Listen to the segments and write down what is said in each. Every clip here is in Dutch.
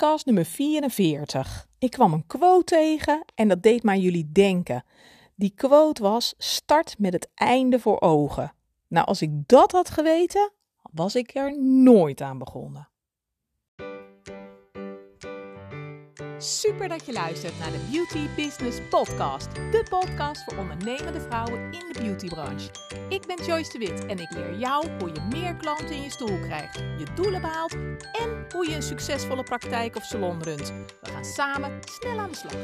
podcast nummer 44. Ik kwam een quote tegen en dat deed mij jullie denken. Die quote was: Start met het einde voor ogen. Nou, als ik dat had geweten, was ik er nooit aan begonnen. Super dat je luistert naar de Beauty Business Podcast. De podcast voor ondernemende vrouwen in de beautybranche. Ik ben Joyce de Wit en ik leer jou hoe je meer klanten in je stoel krijgt, je doelen behaalt en hoe je een succesvolle praktijk of salon runt. We gaan samen snel aan de slag.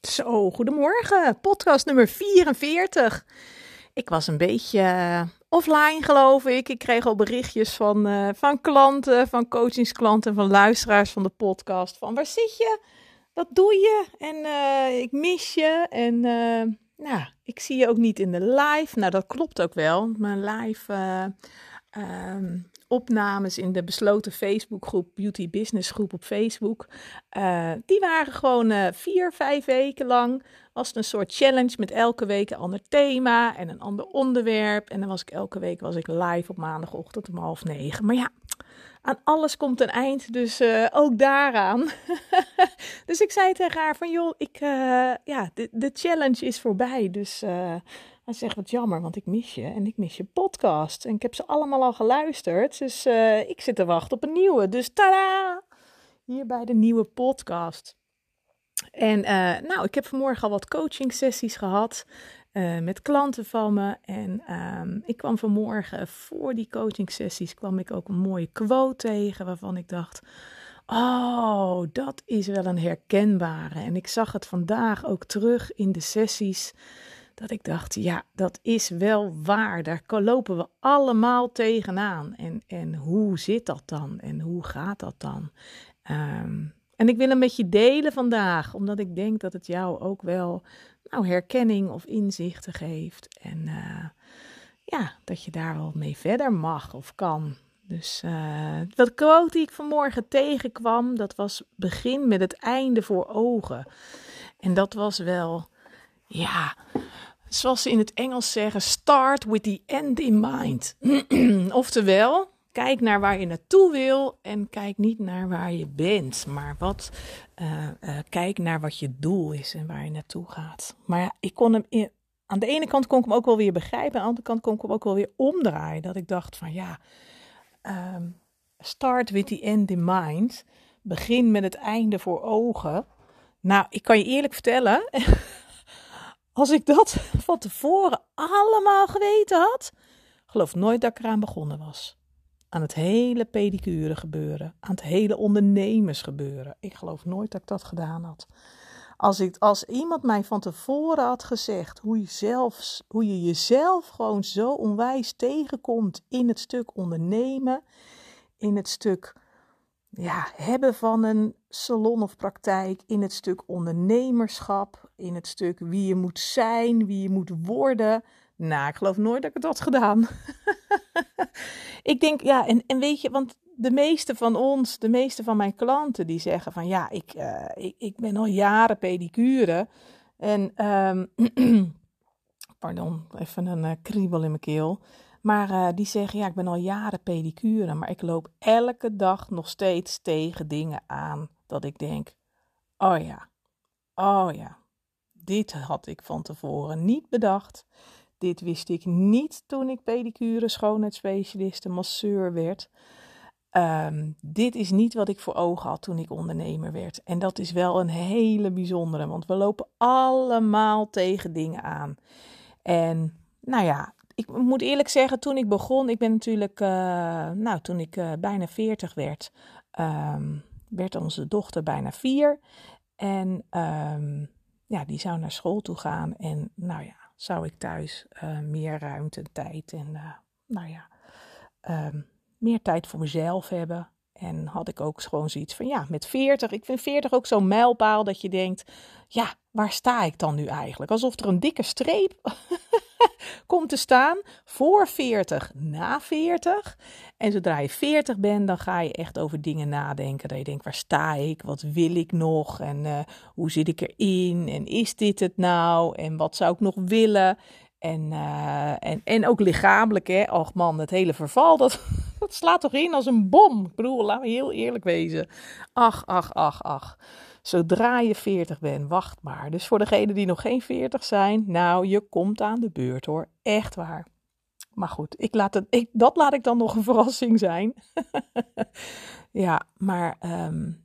Zo, goedemorgen. Podcast nummer 44. Ik was een beetje eh, offline, geloof ik. Ik kreeg al berichtjes van, uh, van klanten, van coachingsklanten, van luisteraars van de podcast. Van waar zit je? Wat doe je? En uh, ik mis je. En nou, ik zie je ook niet in de live. Nou, dat klopt ook wel. Mijn live um, opnames in de besloten Facebookgroep, Beauty Business groep op Facebook. Uh, die waren gewoon uh, vier, vijf weken lang. Was het een soort challenge met elke week een ander thema en een ander onderwerp. En dan was ik elke week was ik live op maandagochtend om half negen. Maar ja, aan alles komt een eind, dus uh, ook daaraan. dus ik zei tegen haar van, joh, ik, ja, de, de, challenge is voorbij. Dus hij zegt, wat jammer, want ik mis je en ik mis je podcast. En ik heb ze allemaal al geluisterd, dus uh, ik zit te wachten op een nieuwe. Dus tada! Hier bij de nieuwe podcast. En uh, nou, ik heb vanmorgen al wat coaching sessies gehad uh, met klanten van me. En um, ik kwam vanmorgen voor die coaching sessies kwam ik ook een mooie quote tegen waarvan ik dacht... Oh, dat is wel een herkenbare. En ik zag het vandaag ook terug in de sessies dat ik dacht, ja, dat is wel waar. Daar lopen we allemaal tegenaan. En, en hoe zit dat dan? En hoe gaat dat dan? Um, en ik wil een beetje delen vandaag, omdat ik denk dat het jou ook wel nou, herkenning of inzichten geeft. En uh, ja, dat je daar wel mee verder mag of kan. Dus uh, dat quote die ik vanmorgen tegenkwam, dat was begin met het einde voor ogen. En dat was wel, ja, zoals ze in het Engels zeggen, start with the end in mind. Oftewel, kijk naar waar je naartoe wil en kijk niet naar waar je bent, maar wat, uh, uh, kijk naar wat je doel is en waar je naartoe gaat. Maar ik kon hem in, aan de ene kant kon ik hem ook wel weer begrijpen, aan de andere kant kon ik hem ook wel weer omdraaien. Dat ik dacht van ja, um, start with the end in mind. Begin met het einde voor ogen. Nou, ik kan je eerlijk vertellen. Als ik dat van tevoren allemaal geweten had, geloof nooit dat ik eraan begonnen was. Aan het hele pedicure gebeuren, aan het hele ondernemers gebeuren. Ik geloof nooit dat ik dat gedaan had. Als, ik, als iemand mij van tevoren had gezegd hoe je, zelf, hoe je jezelf gewoon zo onwijs tegenkomt in het stuk ondernemen, in het stuk ja, hebben van een salon of praktijk, in het stuk ondernemerschap, in het stuk wie je moet zijn, wie je moet worden. Nou, ik geloof nooit dat ik het had gedaan. ik denk, ja, en, en weet je, want de meeste van ons, de meeste van mijn klanten, die zeggen van ja, ik, uh, ik, ik ben al jaren pedicure. En, um, pardon, even een uh, kriebel in mijn keel. Maar uh, die zeggen, ja, ik ben al jaren pedicure, maar ik loop elke dag nog steeds tegen dingen aan dat ik denk, oh ja, oh ja, dit had ik van tevoren niet bedacht. Dit wist ik niet toen ik pedicure, schoonheidsspecialist, masseur werd. Um, dit is niet wat ik voor ogen had toen ik ondernemer werd. En dat is wel een hele bijzondere, want we lopen allemaal tegen dingen aan. En nou ja, ik moet eerlijk zeggen, toen ik begon, ik ben natuurlijk, uh, nou, toen ik uh, bijna 40 werd, um, werd onze dochter bijna vier. En um, ja, die zou naar school toe gaan. En nou ja, zou ik thuis uh, meer ruimte, tijd en nou ja, um, meer tijd voor mezelf hebben. En had ik ook gewoon zoiets van, ja, met 40. Ik vind 40 ook zo'n mijlpaal dat je denkt, ja, waar sta ik dan nu eigenlijk? Alsof er een dikke streep komt te staan voor 40, na 40. En zodra je 40 bent, dan ga je echt over dingen nadenken. Dat je denkt, waar sta ik? Wat wil ik nog? En uh, hoe zit ik erin? En is dit het nou? En wat zou ik nog willen? En, uh, en, en ook lichamelijk, hè. Och man, het hele verval, dat, dat slaat toch in als een bom. Ik bedoel, laten we heel eerlijk wezen. Ach, ach, ach, ach. Zodra je 40 bent, wacht maar. Dus voor degenen die nog geen 40 zijn, nou, je komt aan de beurt hoor. Echt waar. Maar goed, ik laat het, ik, dat laat ik dan nog een verrassing zijn. ja, maar, um,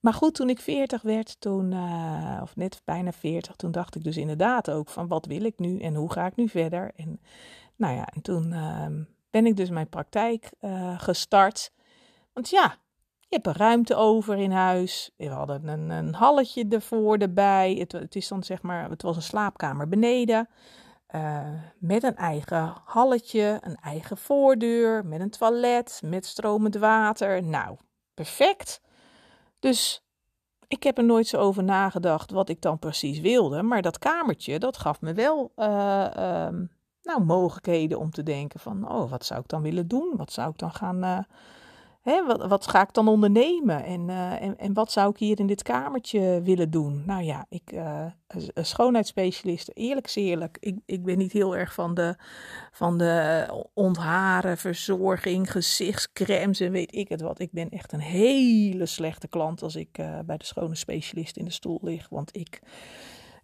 maar goed, toen ik 40 werd, toen, uh, of net bijna 40, toen dacht ik dus inderdaad ook van wat wil ik nu en hoe ga ik nu verder? En nou ja, en toen uh, ben ik dus mijn praktijk uh, gestart. Want ja, je hebt een ruimte over in huis. We hadden een, een halletje ervoor erbij. Het, het, is dan zeg maar, het was een slaapkamer beneden. Uh, met een eigen halletje, een eigen voordeur, met een toilet, met stromend water. Nou, perfect. Dus ik heb er nooit zo over nagedacht wat ik dan precies wilde. Maar dat kamertje, dat gaf me wel uh, uh, nou, mogelijkheden om te denken van... oh, wat zou ik dan willen doen? Wat zou ik dan gaan eh, Hè, wat, wat, ga ik dan ondernemen? En, uh, en, en, wat zou ik hier in dit kamertje willen doen? Nou ja, ik, uh, een schoonheidsspecialist, eerlijk is eerlijk. Ik, ik ben niet heel erg van de, van de ontharen, verzorging, gezichtscremes en weet ik het wat. Ik ben echt een hele slechte klant als ik uh, bij de schone specialist in de stoel lig. Want ik,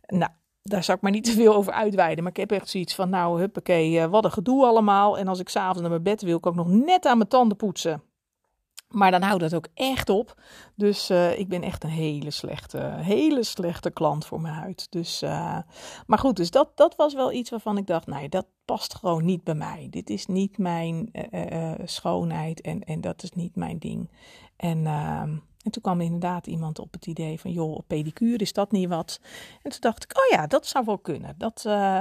nou, daar zal ik maar niet te veel over uitweiden. Maar ik heb echt zoiets van, nou, huppakee, wat een gedoe allemaal. En als ik s'avonds naar mijn bed wil, kan ik nog net aan mijn tanden poetsen. Maar dan houdt dat ook echt op. Dus uh, ik ben echt een hele slechte, hele slechte klant voor mijn huid. Dus, uh, maar goed, dus dat, dat was wel iets waarvan ik dacht, nee, dat past gewoon niet bij mij. Dit is niet mijn uh, schoonheid en, en dat is niet mijn ding. En ehm, en toen kwam inderdaad iemand op het idee van, joh, pedicure, is dat niet wat? En toen dacht ik, oh ja, dat zou wel kunnen. Dat, uh,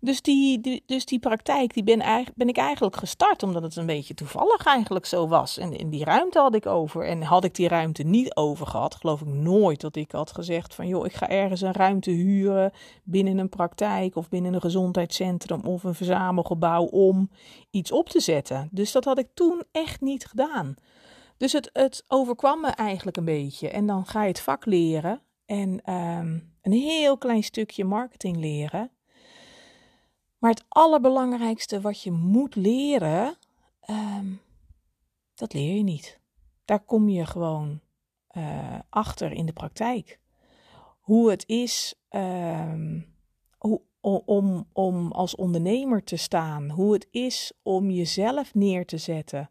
dus, die, dus die praktijk, die ben, ben ik eigenlijk gestart, omdat het een beetje toevallig eigenlijk zo was. En, en die ruimte had ik over. En had ik die ruimte niet over gehad, geloof ik nooit dat ik had gezegd van, joh, ik ga ergens een ruimte huren binnen een praktijk of binnen een gezondheidscentrum of een verzamelgebouw om iets op te zetten. Dus dat had ik toen echt niet gedaan. Dus het, het overkwam me eigenlijk een beetje. En dan ga je het vak leren en um, een heel klein stukje marketing leren. Maar het allerbelangrijkste wat je moet leren, um, dat leer je niet. Daar kom je gewoon uh, achter in de praktijk. Hoe het is um, hoe, om, om als ondernemer te staan. Hoe het is om jezelf neer te zetten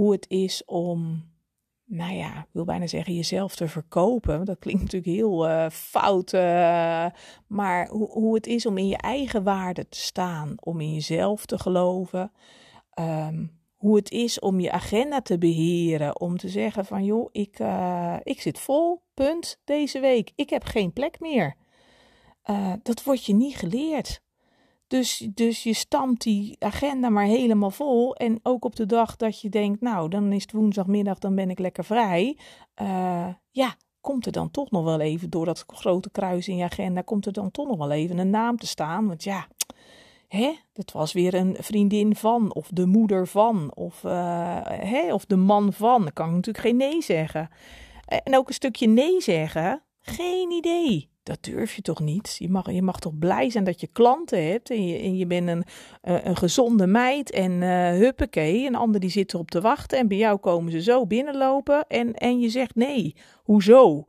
hoe het is om, nou ja, ik wil bijna zeggen jezelf te verkopen. Dat klinkt natuurlijk heel uh, fout, uh, maar hoe, hoe het is om in je eigen waarde te staan, om in jezelf te geloven. Um, hoe het is om je agenda te beheren, om te zeggen van joh, ik, uh, ik zit vol, punt, deze week. Ik heb geen plek meer. dat wordt je niet geleerd. Dus, dus je stamt die agenda maar helemaal vol. En ook op de dag dat je denkt, nou, dan is het woensdagmiddag, dan ben ik lekker vrij. Uh, ja, komt er dan toch nog wel even, door dat grote kruis in je agenda, komt er dan toch nog wel even een naam te staan. Want ja, hè, dat was weer een vriendin van, of de moeder van, of, uh, hè, of de man van. Dan kan ik natuurlijk geen nee zeggen. En ook een stukje nee zeggen, geen idee dat durf je toch niet? Je mag, je mag toch blij zijn dat je klanten hebt en je, en je bent een, uh, een gezonde meid en uh, huppakee, een ander die zit erop te wachten en bij jou komen ze zo binnenlopen en, en je zegt nee. Hoezo?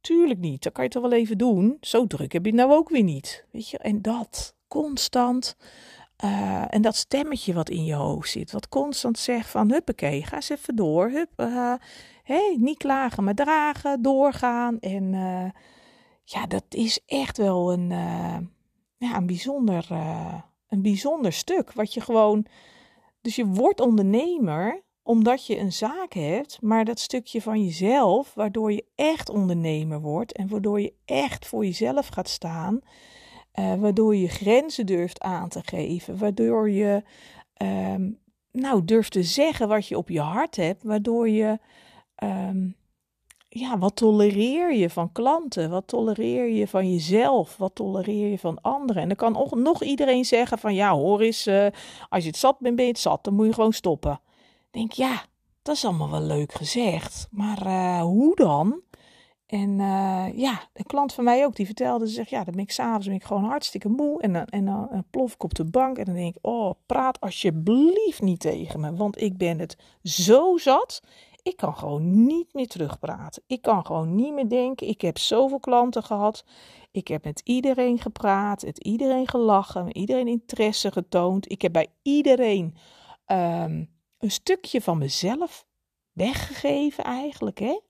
Tuurlijk niet, dat kan je toch wel even doen. Zo druk heb je nou ook weer niet. Weet je, en dat constant. Uh, en dat stemmetje wat in je hoofd zit, wat constant zegt van huppakee, ga eens even door. Hup, uh, niet klagen, maar dragen, doorgaan. En ja, dat is echt wel een, uh, ja, een, bijzonder, uh, een bijzonder stuk. Wat je gewoon. Dus je wordt ondernemer omdat je een zaak hebt, maar dat stukje van jezelf, waardoor je echt ondernemer wordt en waardoor je echt voor jezelf gaat staan, uh, waardoor je grenzen durft aan te geven, waardoor je um, nou durft te zeggen wat je op je hart hebt, waardoor je um, ja, wat tolereer je van klanten? Wat tolereer je van jezelf? Wat tolereer je van anderen? En dan kan nog iedereen zeggen van ja, hoor eens, uh, als je het zat bent, ben je het zat, dan moet je gewoon stoppen. denk ja, dat is allemaal wel leuk gezegd, maar uh, hoe dan? en uh, ja, een klant van mij ook, die vertelde, ze zegt, ja, dan ben ik s'avonds ben ik gewoon hartstikke moe. En dan, en dan plof ik op de bank en dan denk ik, oh, praat alsjeblieft niet tegen me. Want ik ben het zo zat, ik kan gewoon niet meer terugpraten. Ik kan gewoon niet meer denken. Ik heb zoveel klanten gehad. Ik heb met iedereen gepraat, met iedereen gelachen, met iedereen interesse getoond. Ik heb bij iedereen um, een stukje van mezelf weggegeven eigenlijk, hè?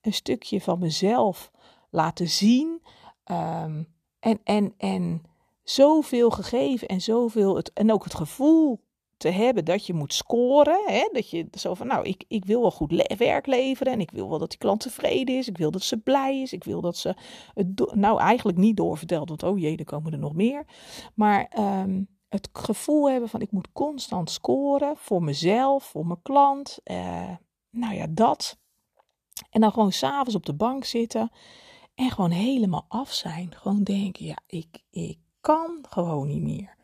een stukje van mezelf laten zien. Um, en, en, en zoveel gegeven en zoveel. Het, en ook het gevoel te hebben dat je moet scoren. Hè? Dat je zo van, nou, ik, ik wil wel goed werk leveren. En ik wil wel dat die klant tevreden is. Ik wil dat ze blij is. Ik wil dat ze het nou eigenlijk niet doorvertelt. Want oh jee, er komen er nog meer. Maar um, het gevoel hebben van, ik moet constant scoren. Voor mezelf, voor mijn klant. Uh, nou ja, dat. En dan gewoon s'avonds op de bank zitten en gewoon helemaal af zijn. Gewoon denken, ja, ik, ik kan gewoon niet meer.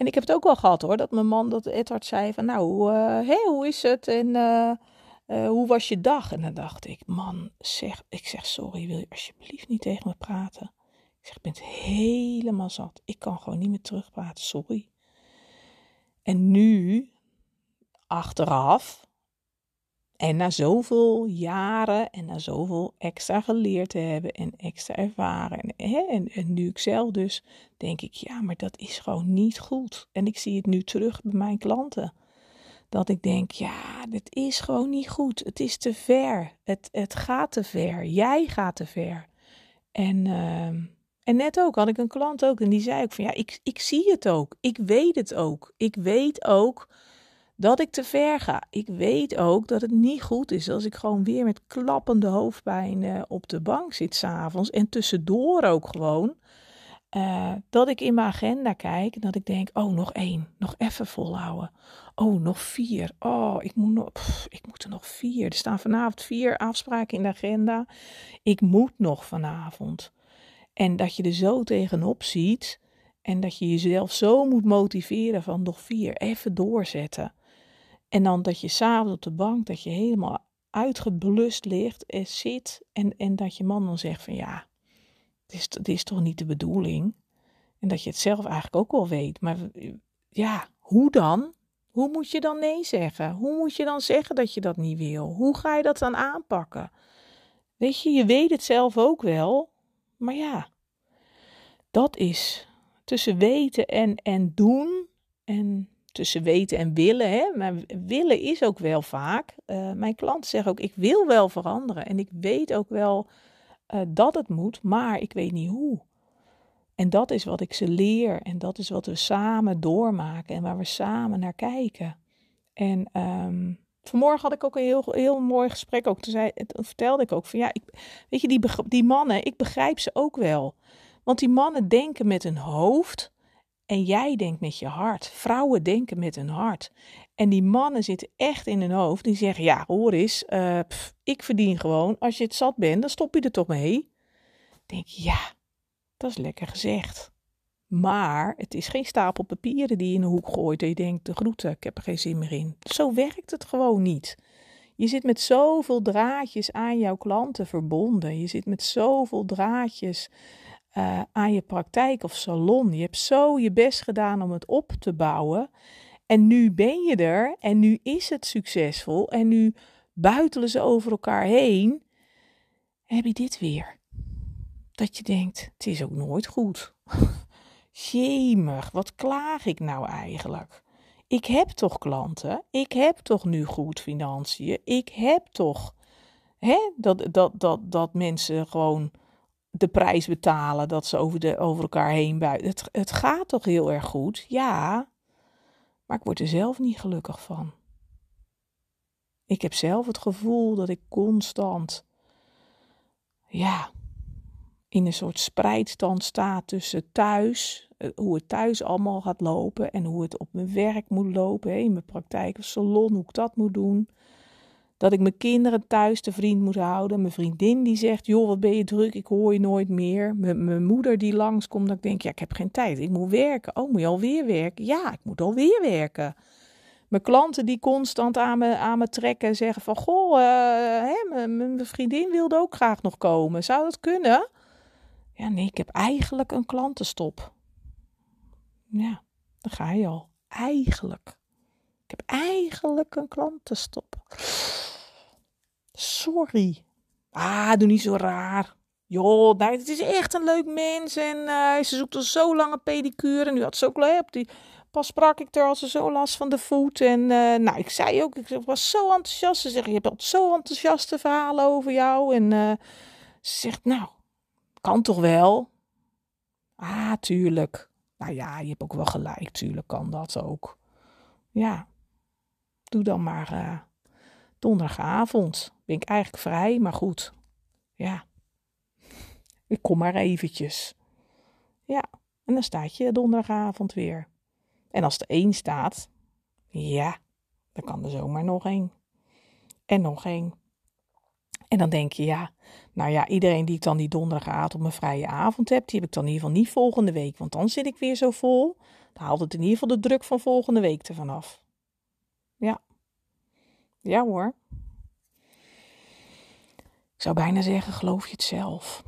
En ik heb het ook wel gehad hoor, dat mijn man, dat Edward zei van, nou, uh, hoe is het en uh, uh, hoe was je dag? En dan dacht ik, man, zeg, ik zeg sorry, wil je alsjeblieft niet tegen me praten? Ik zeg, ik ben helemaal zat. Ik kan gewoon niet meer terugpraten, sorry. En nu, achteraf, en na zoveel jaren en na zoveel extra geleerd te hebben en extra ervaren. En, en, nu ik zelf dus denk ik, ja, maar dat is gewoon niet goed. En ik zie het nu terug bij mijn klanten. Dat ik denk, ja, dit is gewoon niet goed. Het is te ver. Het, het gaat te ver. Jij gaat te ver. En, uh, en net ook had ik een klant ook. En die zei ook van, ja, ik, ik zie het ook. Ik weet het ook. Ik weet ook dat ik te ver ga. Ik weet ook dat het niet goed is als ik gewoon weer met klappende hoofdpijn uh, op de bank zit s'avonds. En tussendoor ook gewoon. Uh, dat ik in mijn agenda kijk en dat ik denk: oh, nog één, nog even volhouden. Oh, nog vier. Oh, ik moet, nog, ik moet er nog vier. Er staan vanavond vier afspraken in de agenda. Ik moet nog vanavond. En dat je er zo tegenop ziet en dat je jezelf zo moet motiveren van nog vier, even doorzetten. En dan dat je s'avonds op de bank, dat je helemaal uitgeblust ligt en zit. En, en dat je man dan zegt van ja, dit is, dit is toch niet de bedoeling. En dat je het zelf eigenlijk ook wel weet. Maar ja, hoe dan? Hoe moet je dan nee zeggen? Hoe moet je dan zeggen dat je dat niet wil? Hoe ga je dat dan aanpakken? Weet je, je weet het zelf ook wel. Maar ja, dat is tussen weten en, en doen. En tussen weten en willen. Hè? Maar willen is ook wel vaak. Uh, mijn klanten zeggen ook: ik wil wel veranderen. En ik weet ook wel uh, dat het moet, maar ik weet niet hoe. En dat is wat ik ze leer. En dat is wat we samen doormaken en waar we samen naar kijken. En um, vanmorgen had ik ook een heel, heel mooi gesprek. Ook toen vertelde ik ook van ja, ik, weet je, die, die mannen, ik begrijp ze ook wel. Want die mannen denken met hun hoofd. En jij denkt met je hart. Vrouwen denken met hun hart. En die mannen zitten echt in hun hoofd. Die zeggen: Ja, hoor eens, uh, ik verdien gewoon. Als je het zat bent, dan stop je er toch mee. Denk ja, dat is lekker gezegd. Maar het is geen stapel papieren die je in de hoek gooit en je denkt: de groeten, ik heb er geen zin meer in. Zo werkt het gewoon niet. Je zit met zoveel draadjes aan jouw klanten verbonden. Je zit met zoveel draadjes uh, aan je praktijk of salon. Je hebt zo je best gedaan om het op te bouwen. En nu ben je er en nu is het succesvol. En nu buitelen ze over elkaar heen. Heb je dit weer? Dat je denkt, het is ook nooit goed. Jemig, wat klaag ik nou eigenlijk? Ik heb toch klanten? Ik heb toch nu goed financiën? Ik heb toch hè, dat, dat, dat, dat mensen gewoon de prijs betalen dat ze over, de, over elkaar heen buiten. Het, het gaat toch heel erg goed, ja, maar ik word er zelf niet gelukkig van. Ik heb zelf het gevoel dat ik constant, ja, in een soort spreidstand sta tussen thuis, eh, hoe het thuis allemaal gaat lopen en hoe het op mijn werk moet lopen, in mijn praktijk of salon, hoe ik dat moet doen. Dat ik mijn kinderen thuis te vriend moet houden. Mijn vriendin die zegt, joh, wat ben je druk, ik hoor je nooit meer. mijn moeder die langskomt, dat ik denk, ja, ik heb geen tijd, ik moet werken. Oh, moet je alweer werken? Ja, ik moet alweer werken. Mijn klanten die constant aan me, aan me trekken en zeggen van... Goh, hè, mijn vriendin wilde ook graag nog komen. Zou dat kunnen? Ja, nee, ik heb eigenlijk een klantenstop. Ja, dan ga je al. Eigenlijk. Ik heb eigenlijk een klantenstop. Sorry. Ah, doe niet zo raar. Joh, nou, het is echt een leuk mens. En uh, ze zoekt al zo lange pedicure. En nu had ze ook op die. Pas sprak ik er als ze zo last van de voet. En uh, nou, ik zei ook, ik was zo enthousiast. Ze zegt, je hebt zo enthousiaste verhalen over jou. En uh, ze zegt, nou, kan toch wel? Ah, tuurlijk. Nou ja, je hebt ook wel gelijk. Tuurlijk kan dat ook. Ja, doe dan maar uh, donderdagavond. Ben ik eigenlijk vrij, maar goed. Ja, ik kom maar eventjes. Ja, en dan staat je donderdagavond weer. En als er één staat, ja, dan kan er zomaar nog één. En nog één. En dan denk je, ja, nou ja, iedereen die ik dan die donderdagavond op mijn vrije avond heb, die heb ik dan in ieder geval niet volgende week. Want dan zit ik weer zo vol. Dan haalt het in ieder geval de druk van volgende week ervan af. Ja. Ja hoor. Ik zou bijna zeggen, geloof je het zelf?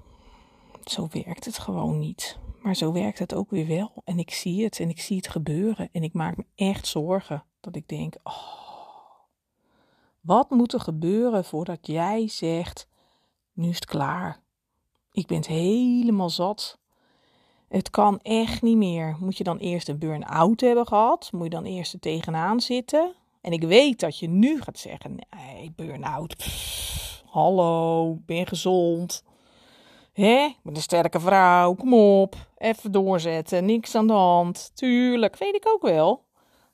Zo werkt het gewoon niet. Maar zo werkt het ook weer wel. En ik zie het en ik zie het gebeuren. En ik maak me echt zorgen. Dat ik denk, oh, wat moet er gebeuren voordat jij zegt, nu is het klaar. Ik ben het helemaal zat. Het kan echt niet meer. Moet je dan eerst een burn-out hebben gehad? Moet je dan eerst er tegenaan zitten? En ik weet dat je nu gaat zeggen: nee, burn-out. Hallo, ben gezond. Hè? Ik ben een sterke vrouw. Kom op. Even doorzetten. Niks aan de hand. Tuurlijk, weet ik ook wel.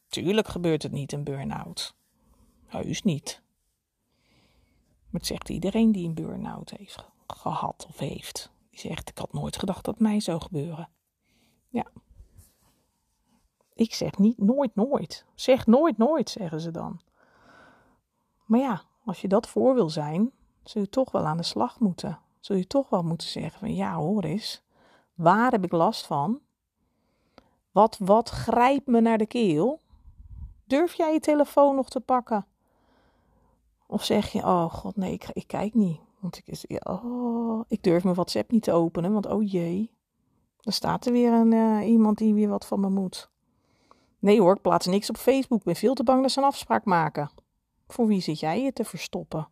Tuurlijk gebeurt het niet een burn-out. Heus niet. Maar het zegt iedereen die een burn-out heeft gehad of heeft. Die zegt: Ik had nooit gedacht dat mij zou gebeuren. Ja. Ik zeg niet nooit, nooit. Zeg nooit, nooit, zeggen ze dan. Maar ja, als je dat voor wil zijn, zul je toch wel aan de slag moeten. Zul je toch wel moeten zeggen van ja, hoor eens. Waar heb ik last van? Wat, wat grijpt me naar de keel? Durf jij je telefoon nog te pakken? Of zeg je, oh god, nee, ik, kijk niet. Want ik, oh, ik durf mijn WhatsApp niet te openen, want oh jee. Dan staat er weer een, uh, iemand die weer wat van me moet. Nee hoor, ik plaats niks op Facebook. Ik ben veel te bang dat ze een afspraak maken. Voor wie zit jij je te verstoppen?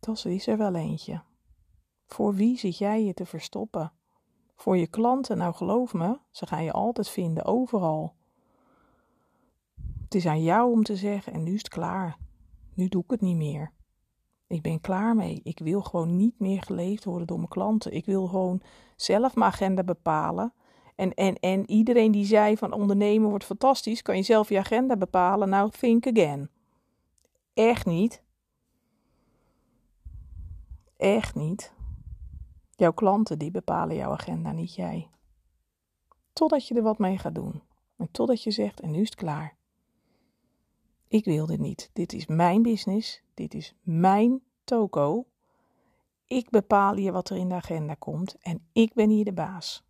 Dat is er wel eentje. Voor wie zit jij je te verstoppen? Voor je klanten, nou geloof me, ze gaan je altijd vinden, overal. Het is aan jou om te zeggen: en nu is het klaar. Nu doe ik het niet meer. Ik ben klaar mee. Ik wil gewoon niet meer geleefd worden door mijn klanten. Ik wil gewoon zelf mijn agenda bepalen. En, en, en iedereen die zei van ondernemen wordt fantastisch, kan je zelf je agenda bepalen. Nou, think again. Echt niet. Echt niet. Jouw klanten die bepalen jouw agenda, niet jij. Totdat je er wat mee gaat doen. En totdat je zegt, en nu is het klaar. Ik wil dit niet. Dit is mijn business. Dit is mijn toko. Ik bepaal hier wat er in de agenda komt. En ik ben hier de baas.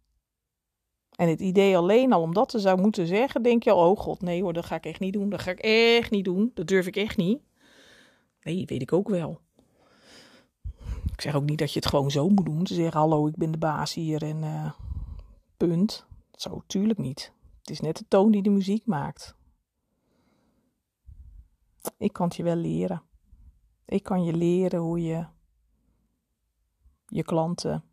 En het idee alleen al om dat te zou moeten zeggen, denk je al, oh god, nee hoor, dat ga ik echt niet doen. Dat ga ik echt niet doen. Dat durf ik echt niet. Nee, weet ik ook wel. Ik zeg ook niet dat je het gewoon zo moet doen. Ze zeggen, hallo, ik ben de baas hier en uh, punt. Zo, tuurlijk niet. Het is net de toon die de muziek maakt. Ik kan het je wel leren. Ik kan je leren hoe je je klanten,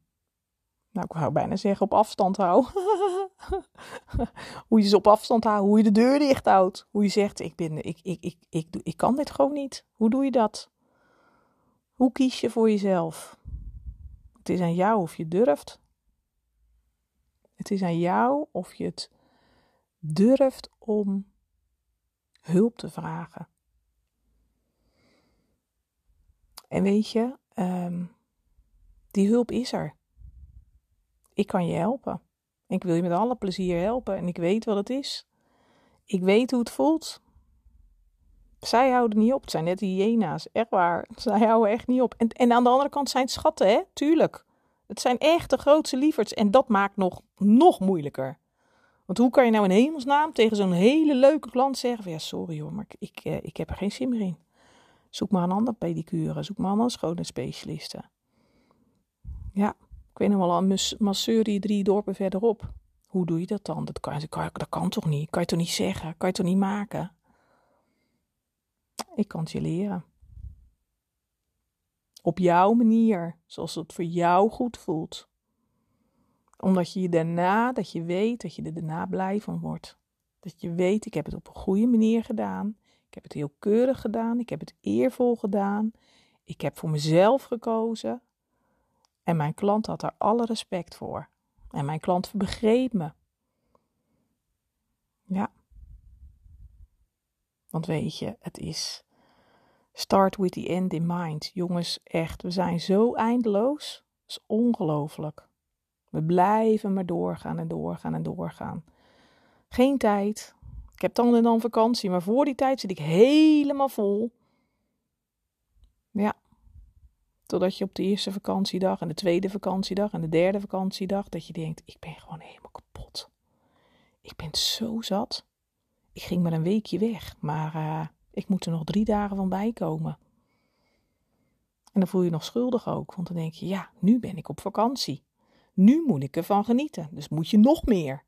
nou ik wou bijna zeggen op afstand houdt. hoe je ze op afstand houdt, hoe je de deur dicht houdt. Hoe je zegt, ik, ben, ik, ik, ik, ik, ik, kan dit gewoon niet. Hoe doe je dat? Hoe kies je voor jezelf? Het is aan jou of je durft. Het is aan jou of je het durft om hulp te vragen. En weet je, um, die hulp is er. Ik kan je helpen. Ik wil je met alle plezier helpen en ik weet wat het is. Ik weet hoe het voelt. Zij houden niet op. Het zijn net hyena's. Echt waar. Zij houden echt niet op. En, en aan de andere kant zijn het schatten, hè? Tuurlijk. Het zijn echt de grootste lieverds. En dat maakt nog, nog moeilijker. Want hoe kan je nou in hemelsnaam tegen zo'n hele leuke klant zeggen ja, sorry hoor, maar ik, ik, ik heb er geen zin meer in. Zoek maar een ander pedicure, zoek maar een andere schoonheidsspecialiste. Ja, weet nog wel een masseur drie dorpen verderop. Hoe doe je dat dan? Dat kan, kan toch niet? Kan je toch niet zeggen? Kan je toch niet maken? Ik kan het je leren. Op jouw manier, zoals het voor jou goed voelt. Omdat je je daarna, dat je weet dat je er daarna blij van wordt. Dat je weet, ik heb het op een goede manier gedaan. Ik heb het heel keurig gedaan. Ik heb het eervol gedaan. Ik heb voor mezelf gekozen. En mijn klant had daar alle respect voor. En mijn klant begreep me. Ja. Want weet je, het is start with the end in mind. Jongens, echt, we zijn zo eindeloos. Dat is ongelooflijk. We blijven maar doorgaan en doorgaan en doorgaan. Geen tijd. Ik heb dan en dan vakantie, maar voor die tijd zit ik helemaal vol. Ja. Totdat je op de eerste vakantiedag en de tweede vakantiedag en de derde vakantiedag, dat je denkt, ik ben gewoon helemaal kapot. Ik ben zo zat. Ik ging maar een weekje weg, maar uh, ik moet er nog drie dagen van bijkomen. En dan voel je je nog schuldig ook, want dan denk je, ja, nu ben ik op vakantie. Nu moet ik ervan genieten, dus moet je nog meer.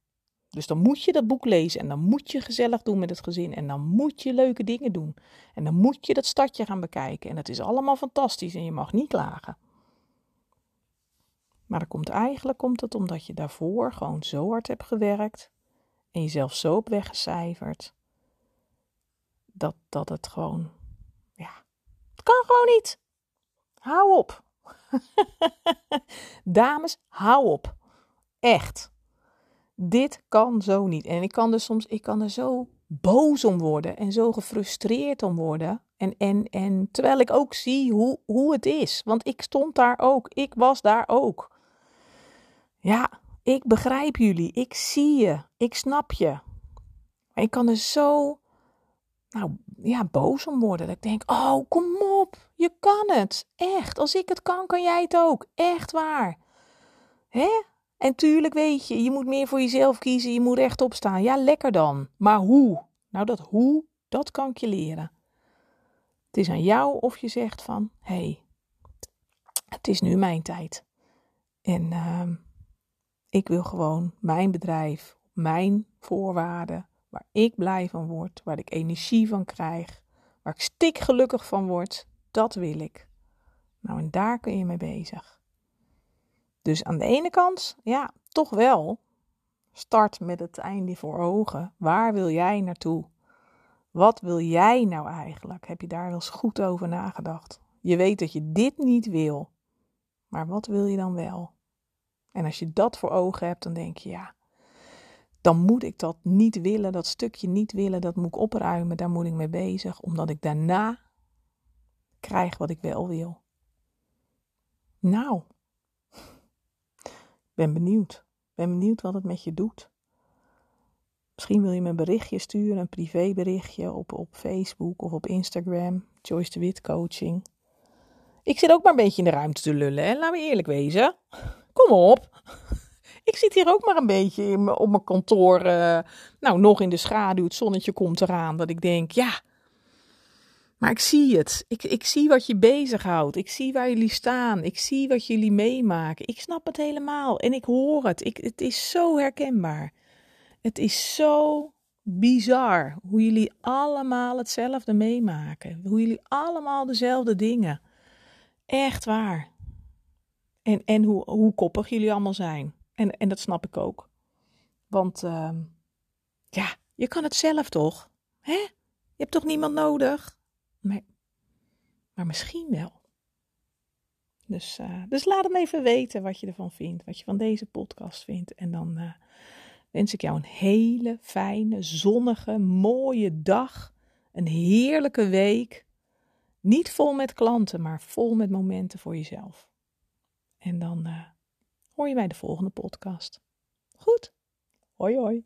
Dus dan moet je dat boek lezen en dan moet je gezellig doen met het gezin en dan moet je leuke dingen doen. En dan moet je dat stadje gaan bekijken en dat is allemaal fantastisch en je mag niet klagen. Maar dat komt eigenlijk komt het omdat je daarvoor gewoon zo hard hebt gewerkt en jezelf zo op weggecijferd dat, dat het gewoon, ja, het kan gewoon niet. Hou op. Dames, hou op. Echt. Dit kan zo niet. En ik kan er soms, ik kan er zo boos om worden en zo gefrustreerd om worden. En, en, en terwijl ik ook zie hoe, hoe het is. Want ik stond daar ook. Ik was daar ook. Ja, ik begrijp jullie. Ik zie je. Ik snap je. Maar ik kan er zo, nou ja, boos om worden. Dat ik denk, oh, kom op. Je kan het. Echt. Als ik het kan, kan jij het ook. Echt waar. Hè? En tuurlijk weet je, je moet meer voor jezelf kiezen, je moet rechtop staan. Ja, lekker dan. Maar hoe? Nou, dat hoe, dat kan ik je leren. Het is aan jou of je zegt van, hé, hey, het is nu mijn tijd. En uh, ik wil gewoon mijn bedrijf, mijn voorwaarden, waar ik blij van word, waar ik energie van krijg, waar ik stik gelukkig van word, dat wil ik. Nou, en daar kun je mee bezig. Dus aan de ene kant, ja, toch wel. Start met het einde voor ogen. Waar wil jij naartoe? Wat wil jij nou eigenlijk? Heb je daar wel eens goed over nagedacht? Je weet dat je dit niet wil. Maar wat wil je dan wel? En als je dat voor ogen hebt, dan denk je ja, dan moet ik dat niet willen, dat stukje niet willen, dat moet ik opruimen, daar moet ik mee bezig, omdat ik daarna krijg wat ik wel wil. Nou, ben benieuwd. Ben benieuwd wat het met je doet. Misschien wil je me een berichtje sturen, een privéberichtje op, op Facebook of op Instagram. Joyce de Wit Coaching. Ik zit ook maar een beetje in de ruimte te lullen, hè? laten we eerlijk wezen. Kom op. Ik zit hier ook maar een beetje op mijn kantoor. Uh, nou, nog in de schaduw. Het zonnetje komt eraan. Dat ik denk, ja, maar ik zie het. Ik, ik zie wat je bezighoudt. Ik zie waar jullie staan. Ik zie wat jullie meemaken. Ik snap het helemaal. En ik hoor het. Ik, het is zo herkenbaar. Het is zo bizar hoe jullie allemaal hetzelfde meemaken. Hoe jullie allemaal dezelfde dingen. Echt waar. En, en hoe, hoe koppig jullie allemaal zijn. En, en dat snap ik ook. Want uh, ja, je kan het zelf toch? Hè? Je hebt toch niemand nodig? Maar, misschien wel. Dus, uh, dus laat hem even weten wat je ervan vindt, wat je van deze podcast vindt. En dan uh, wens ik jou een hele fijne, zonnige, mooie dag. Een heerlijke week. Niet vol met klanten, maar vol met momenten voor jezelf. En dan uh, hoor je bij de volgende podcast. Goed? Hoi hoi.